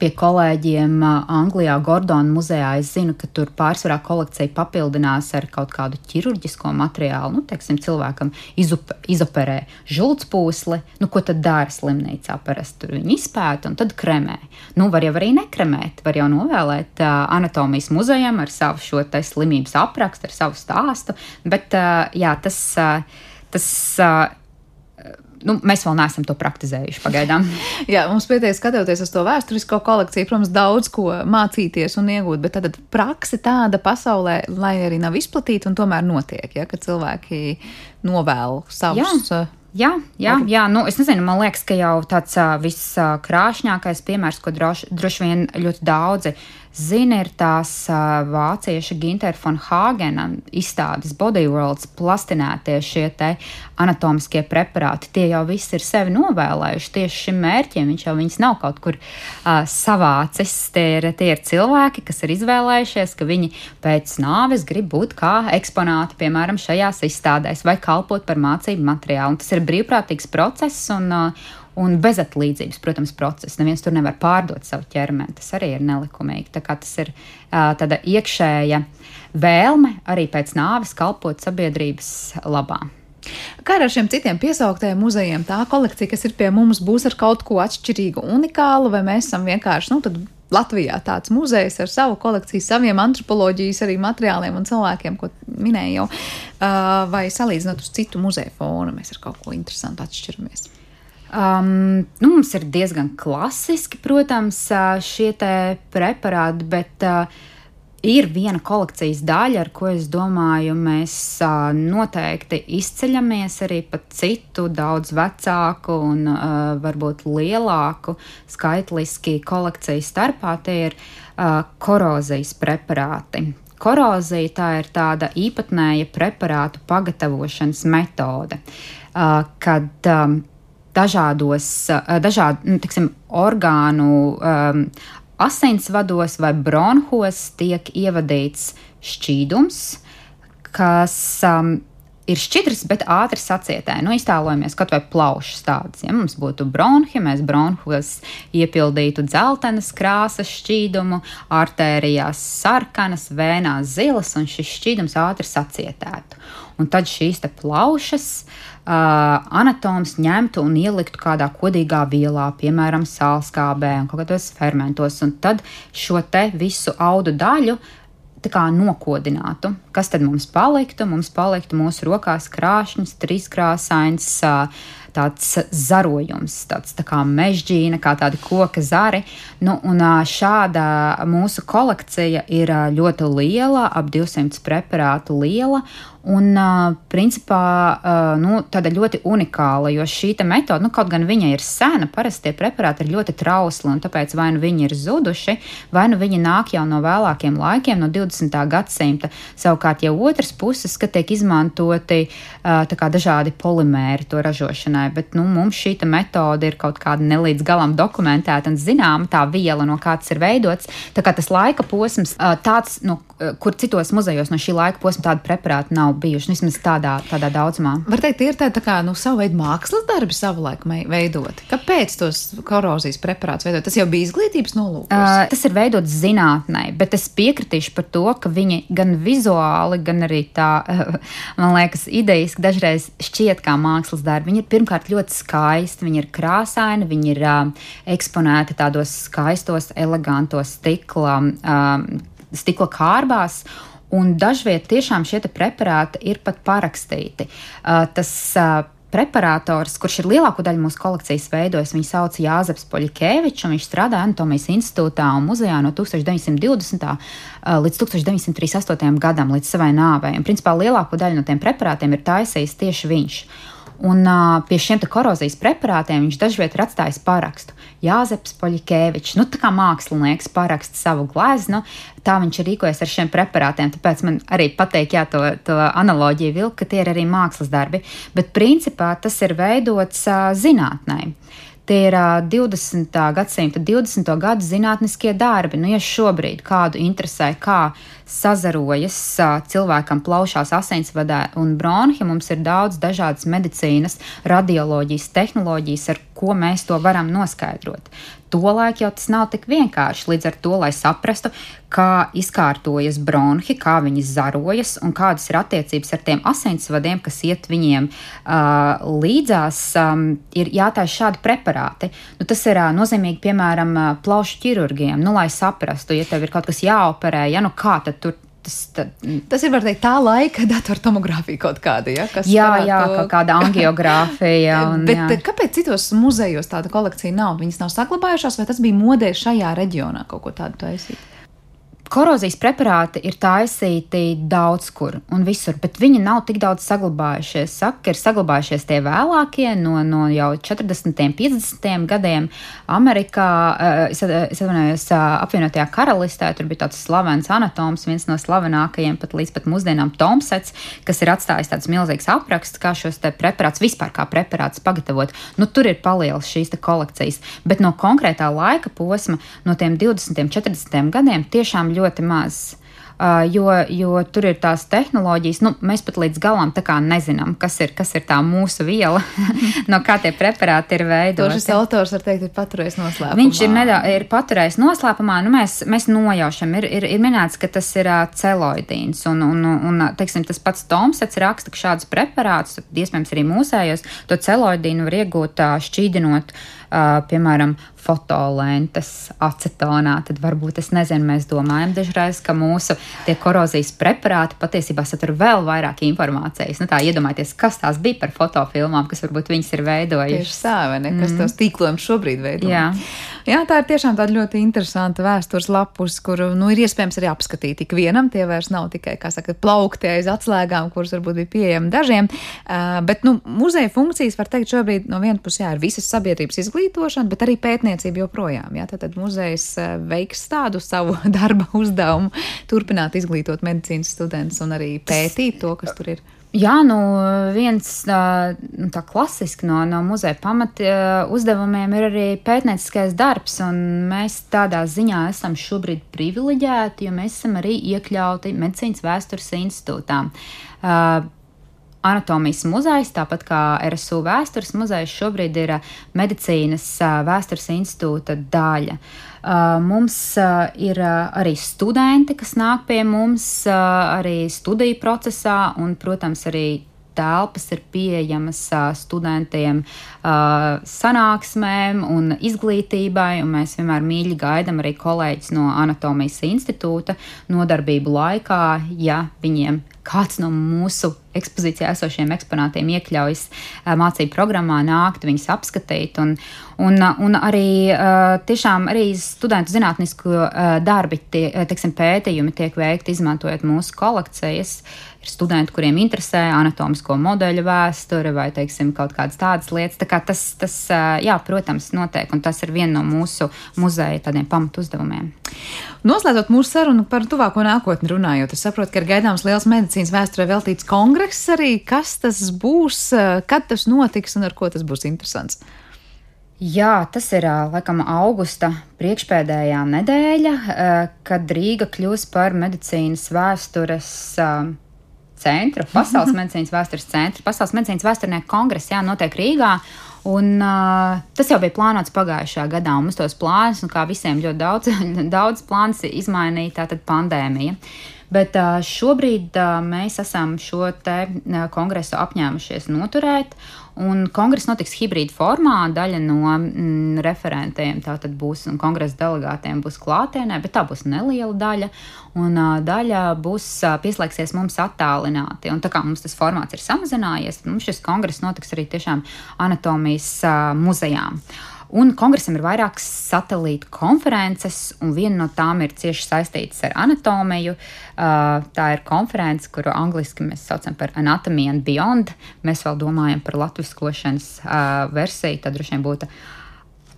pie kolēģiem Anglijā, Gordona muzejā. Es zinu, ka tur pārsvarā kolekcija papildinās ar kaut kādu ķirurģisko materiālu. Nu, teiksim, cilvēkam izup, izoperē žultspūsli, nu, ko tad dara slimnīcā? Parasti tur viņi izpēta un tad kremē. Nu, var jau arī nekremēt, var jau novēlēt uh, anatomijas muzejam ar savu šo slimības aprakstu, ar savu stāstu, bet uh, jā, tas. Uh, tas uh, nu, mēs vēl neesam to praktizējuši pagaidām. Jā, mums pietiek skatoties uz to vēsturisko kolekciju, protams, daudz ko mācīties un iegūt, bet tad praksa tāda pasaulē, lai arī nav izplatīta un tomēr notiek, ja, ka cilvēki novēl savus. Jā. Jā, jā, jā. Nu, es nezinu, man liekas, ka jau tāds uh, viskrāšņākais piemērs, ko droši, droši vien ļoti daudzi zina, ir tās uh, vācieša Ginter von Hāgena izstādes Bodyworlds plastinētie šie te anatomiskie preparāti. Tie jau visi ir sevi novēlējuši tieši šim mērķim. Viņš jau viņus nav kaut kur uh, savācis. Tie ir, tie ir cilvēki, kas ir izvēlējušies, ka viņi pēc nāves grib būt kā eksponāti, piemēram, šajās izstādēs vai kalpot par mācību materiālu. Un tas ir brīvprātīgs process. Un, uh, un bezatlīdzības, protams, process. Neviens tur nevar pārdot savu ķermeni. Tas arī ir nelikumīgi. Tā tas ir uh, tāda iekšēja vēlme arī pēc nāves kalpot sabiedrības labā. Kā ar šiem citiem piesauktajiem muzejiem, tā kolekcija, kas ir pie mums, būs ar kaut ko atšķirīgu, unikālu, vai mēs esam vienkārši, nu, Latvijā tāds muzejs ar savu kolekciju, saviem antropoloģijas arī materiāliem un cilvēkiem, ko minēju vai salīdzinot uz citu muzeju fonu, mēs ar kaut ko interesantu atšķiramies. Um, nu, mums ir diezgan klasiski, protams, šie preparāti, bet uh, ir viena kolekcijas daļa, ar ko es domāju, mēs uh, noteikti izceļamies arī pat citu, daudz vecāku un uh, varbūt lielāku skaitliski kolekcijas starpā. Tie ir uh, korozijas preparāti. Korozija tā ir tāda īpatnēja preparātu pagatavošanas metode, uh, kad um, dažādos, eh, dažādu, nu, tiksim, orgānu um, asinsvados vai bronhos tiek ievadīts šķīdums, kas um, ir šķidrs, bet ātri sacietē. Nu, iztēlojamies kaut vai plaušas tādas. Ja mums būtu bronhi, mēs bronhos iepildītu dzeltenas krāsas šķīdumu, artērijās sarkanas, vēnās zilas, un šis šķīdums ātri sacietētu. Un tad šīs plaušas uh, anatoms ņemtu un ieliktu kādā kodīgā vielā, piemēram, sālskābē un kādos fermentos, un tad šo te visu audu daļu kā nokodinātu. Kas tad mums paliktu? Mums paliktu mūsu rokās krāšņs, trīskrāsains. Tāds zarojums, tāds tā kā mežģīna, kā tādi koka zari. Nu, un šāda mūsu kolekcija ir ļoti liela, ap 200 preparātu liela. Un, principā, nu, tāda ļoti unikāla, jo šī metode, nu, kaut gan viņa ir sena, parasti tie preparāti ir ļoti trausli, un tāpēc vai nu viņi ir zuduši, vai nu viņi nāk jau no vēlākiem laikiem, no 20. gadsimta. Savukārt, jau otrs puses, ka tiek izmantoti kā, dažādi polimēri to ražošanai, bet nu, mums šī metode ir kaut kāda nelīdz galam dokumentēta un zināma tā viela, no kā tas ir veidots. Tā kā tas laika posms, tāds, nu, kur citos muzejos no šī laika posma tāda preparāta nav bijuši, vismaz tādā, tādā daudzumā. Var teikt, ir tādi tā kā, nu, savu veidu mākslas darbi savulaik veidoti. Kāpēc tos korozijas preparātus veidot? Tas jau bija izglītības nolūkos. Uh, tas ir veidots zinātnē, bet es piekritīšu par to, ka viņi gan vizuāli, gan arī tā, uh, man liekas, idejas dažreiz šķiet kā mākslas darbi. Viņi ir pirmkārt ļoti skaisti, viņi ir krāsaini, viņi ir uh, eksponēti tādos skaistos, elegantos stikla, uh, stikla kārbās. Un dažviet tiešām šie preparāti ir pat parakstīti. Uh, tas uh, preparators, kurš ir lielāko daļu mūsu kolekcijas veidojis. Viņu sauc Jāzeps Poļikevičs, un viņš strādā Anatomijas institūtā un muzejā no 1920. līdz 1938. gadam, līdz savai nāvei. Un, principā, lielāko daļu no tiem preparātiem ir taisījis tieši viņš. Un uh, pie šiem korozijas preparātiem viņš dažviet ir atstājis parakstu. Jāzeps Poļikevičs, nu tā kā mākslinieks paraksta savu gleznu, tā viņš ir rīkojies ar šiem preparātiem. Tāpēc man arī patīk, jā, to, to analoģiju vilkt, ka tie ir arī mākslas darbi. Bet principā tas ir veidots uh, zinātnē. Tie ir uh, 20. gadsimta, 20. gadu zinātniskie darbi. Nu, ja šobrīd kādu interesē, kā sazarojas cilvēkam plaušās asinsvadē un bronhi, mums ir daudz dažādas medicīnas, radioloģijas, tehnoloģijas, ar ko mēs to varam noskaidrot. Tolaik jau tas nav tik vienkārši. Līdz ar to, lai saprastu, kā izkārtojas bronhi, kā viņi zarojas un kādas ir attiecības ar tiem asinsvadiem, kas iet viņiem uh, līdzās, um, ir jātaisa šādi preparāti. Nu, tas ir uh, nozīmīgi, piemēram, uh, plaušu ķirurgiem, nu, lai saprastu, ja tev ir kaut kas jāoperē, ja nu kā tad tur tas, tā, tas ir teikt, tā laika datortomogrāfija kaut kāda. Ja, jā, jā to... kaut kāda angiogrāfija. Un, Bet jā. kāpēc citos muzejos tāda kolekcija nav? Viņas nav saglabājušās, vai tas bija modē šajā reģionā kaut ko tādu taisīt? Korozijas preparāti ir taisīti daudz kur un visur, bet viņi nav tik daudz saglabājušies. Saka, ka ir saglabājušies tie vēlākie no, no jau 40. un 50. gadiem Amerikā, eh, es, atvainojos, eh, apvienotajā karalistē. Tur bija tāds slavens anatoms, viens no slavenākajiem pat līdz pat mūsdienām Tomsets, kas ir atstājis tāds milzīgs apraksts, kā šos preparātus vispār kā preparātus pagatavot. Nu, tur ir palielas šīs kolekcijas, bet no konkrētā laika posma, no tiem 20. un 40. gadiem tiešām ļoti maz. Uh, jo, jo tur ir tās tehnoloģijas, nu, mēs pat līdz galam nezinām, kas ir, kas ir tā mūsu viela, no kā tie preparāti ir veidoti. Šis autors, var teikt, ir paturējis noslēpumā. Viņš ir, nedā, ir paturējis noslēpumā, nu, mēs, mēs nojaušam, ir, ir, ir minēts, ka tas ir uh, celoidīns, un, un, un teiksim, tas pats Tomsets raksta, ka šādus preparātus, iespējams, arī mūsējos, to celoidīnu var iegūt uh, šķīdinot, uh, piemēram, fotolentes acetonā, tad varbūt es nezinu, mēs domājam dažreiz, ka mūsu tie korozijas preparāti patiesībā satur vēl vairāk informācijas. Nu, tā iedomājieties, kas tās bija par fotofilmām, kas varbūt viņas ir veidojušas. Tieši tā, vai ne? Kas mm. tos tīklojums šobrīd veido? Jā. Jā, tā ir tiešām tāda ļoti interesanta vēstures lapus, kuru nu, ir iespējams arī apskatīt ikvienam. Tie vairs nav tikai, kā saka, plaukti aiz atslēgām, kuras varbūt bija pieejami dažiem. Uh, bet, nu, muzeja funkcijas, var teikt, šobrīd no vienas puses, jā, ir visas sabiedrības izglītošana, bet arī pētniecība joprojām. Jā, tad, tad muzejs veiks tādu savu darba uzdevumu, turpināt izglītot medicīnas studentus un arī pētīt to, kas tur ir. Jā, nu viens nu, tā klasiski no, no muzeja pamat uzdevumiem ir arī pētnieciskais darbs, un mēs tādā ziņā esam šobrīd privileģēti, jo mēs esam arī iekļauti Medicīnas vēstures institūtā. Uh, Anatomijas muzejs, tāpat kā RSU vēstures muzejs, šobrīd ir medicīnas vēstures institūta daļa. Mums ir arī studenti, kas nāk pie mums arī studiju procesā, un, protams, arī telpas ir pieejamas studentiem sanāksmēm un izglītībai, un mēs vienmēr mīļi gaidām arī kolēģis no Anatomijas institūta nodarbību laikā, ja viņiem kāds no mūsu ekspozīcijā esošiem eksponātiem iekļaujas mācību programmā, nākt viņus apskatīt. Un, un, un arī tiešām arī studentu zinātnisku darbi, tie, teiksim, pētījumi tiek veikti izmantojot mūsu kolekcijas. Ir studenti, kuriem interesē anatomisko modeļu vēsture vai, teiksim, kaut kādas tādas lietas. Tā kā tas, tas, jā, protams, notiek, un tas ir viena no mūsu muzeja tādiem pamatu uzdevumiem. Noslēdzot mūsu sarunu par tuvāko nākotni runājot, es saprotu, ka ir gaidāms liels medicīnas vēsturē veltīts kongress arī. Kas tas būs, kad tas notiks un ar ko tas būs interesants? Jā, tas ir laikam augusta priekšpēdējā nedēļa, kad Rīga kļūs par medicīnas vēstures centru, pasaules medicīnas vēstures centru. Pasaules medicīnas vēsturnieku kongress jā, notiek Rīgā. Un, uh, tas jau bija plānots pagājušajā gadā, un mums tos plānus, un kā visiem ļoti daudz, daudz plāns izmainīja, tātad pandēmija. Bet šobrīd mēs esam šo te kongresu apņēmušies noturēt. Un kongress notiks hibrīda formā. Daļa no mm, referentiem tātad būs un kongresa delegātiem būs klātienē, bet tā būs neliela daļa. Un uh, daļa būs uh, pieslēgsies mums attālināti. Un tā kā mums tas formāts ir samazinājies, tad mums šis kongress notiks arī tiešām anatomijas uh, muzejām. Uh, Un kongresam ir vairākas satelīta konferences, un viena no tām ir cieši saistīta ar anatomiju. Uh, tā ir konference, kuru angļuiski mēs saucam par Anatomy and Beyond. Mēs vēl domājam par latviskošanas uh, versiju, tad droši vien būtu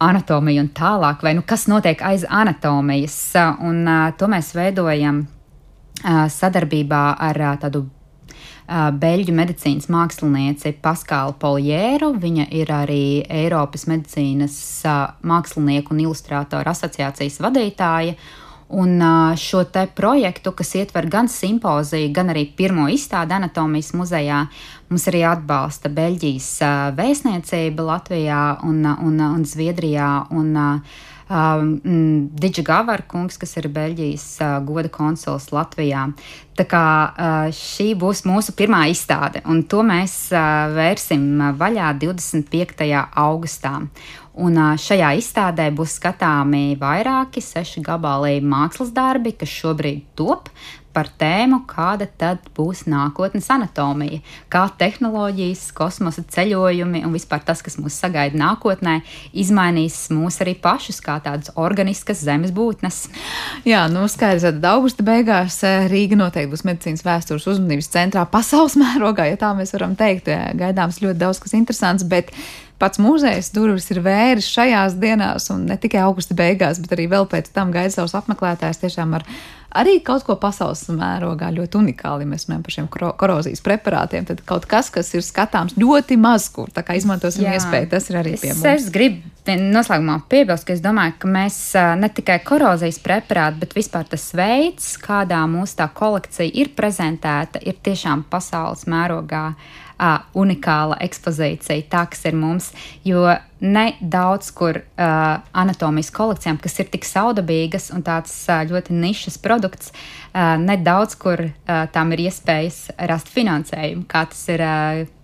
anatomija un tālāk, vai nu kas notiek aiz anatomijas. Un uh, to mēs veidojam uh, sadarbībā ar uh, tādu beļģu medicīnas mākslinieci Paskāla Poljēru. Viņa ir arī Eiropas medicīnas mākslinieku un ilustrātoru asociācijas vadītāja. Un šo te projektu, kas ietver gan simpoziju, gan arī pirmo izstādi anatomijas muzejā, mums arī atbalsta Beļģijas vēstniecība Latvijā un, un, un Zviedrijā. Un, uh, um, mm, Digita Gavara kungs, kas ir Beļģijas uh, goda konsuls Latvijā. Tā kā uh, šī būs mūsu pirmā izstāde, un to mēs uh, vērsim vaļā 25. augustā. Un uh, šajā izstādē būs skatāmi vairāki seši gabali mākslas darbi, kas šobrīd top par tēmu, kāda tad būs nākotnes anatomija, kā tehnoloģijas, kosmosa ceļojumi un vispār tas, kas mūs sagaida nākotnē, izmainīs mūs arī pašus kā tādas organiskas zemes būtnes. Jā, nu skaidrs, ka augusta beigās eh, Rīga noteikti būs medicīnas vēstures uzmanības centrā pasaules mērogā, ja tā mēs varam teikt. Gaidāms ļoti daudz kas interesants, bet pats muzejs durvis ir vēris šajās dienās, un ne tikai augusta beigās, bet arī vēl pēc tam gaida savus apmeklētājus tiešām ar arī kaut ko pasaules mērogā ļoti unikāli. Mēs runājam par šiem korozijas preparātiem, tad kaut kas, kas ir skatāms ļoti maz, kur tā kā izmantosim Jā. iespēju, tas ir arī pie mums. Es gribu noslēgumā piebilst, ka es domāju, ka mēs ne tikai korozijas preparāti, bet vispār tas veids, kādā mūsu tā kolekcija ir prezentēta, ir tiešām pasaules mērogā uh, unikāla ekspozīcija, tā kas ir mums. Jo ne daudz kur uh, anatomijas kolekcijām, kas ir tik saudabīgas un tāds uh, ļoti nišas produkts, uh, ne daudz kur uh, tām ir iespējas rast finansējumu, kā tas ir. Uh,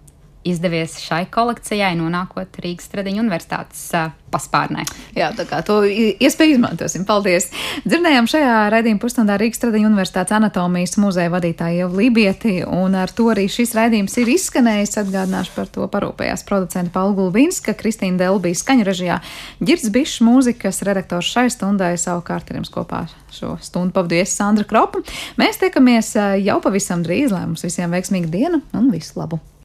izdevies šai kolekcijai, nonākot Rīgas Stradiņu universitātes uh, paspārnē. Jā, tā kā to iespēju izmantosim. Paldies! Dzirdējām šajā raidījuma pusstundā Rīgas Stradiņu universitātes anatomijas muzeja vadītāja Ieva Lībieti, un ar to arī šis raidījums ir izskanējis. Atgādināšu par to parūpējās producenta Paula Gulbinska, Kristīna Delbija skaņu režijā, Girds Bišs mūzikas redaktors šai stundai savukārt ir jums kopā šo stundu pavadījis Sandra Kropa. Mēs tiekamies jau pavisam drīz, lai mums visiem veiksmīga diena un visu labu!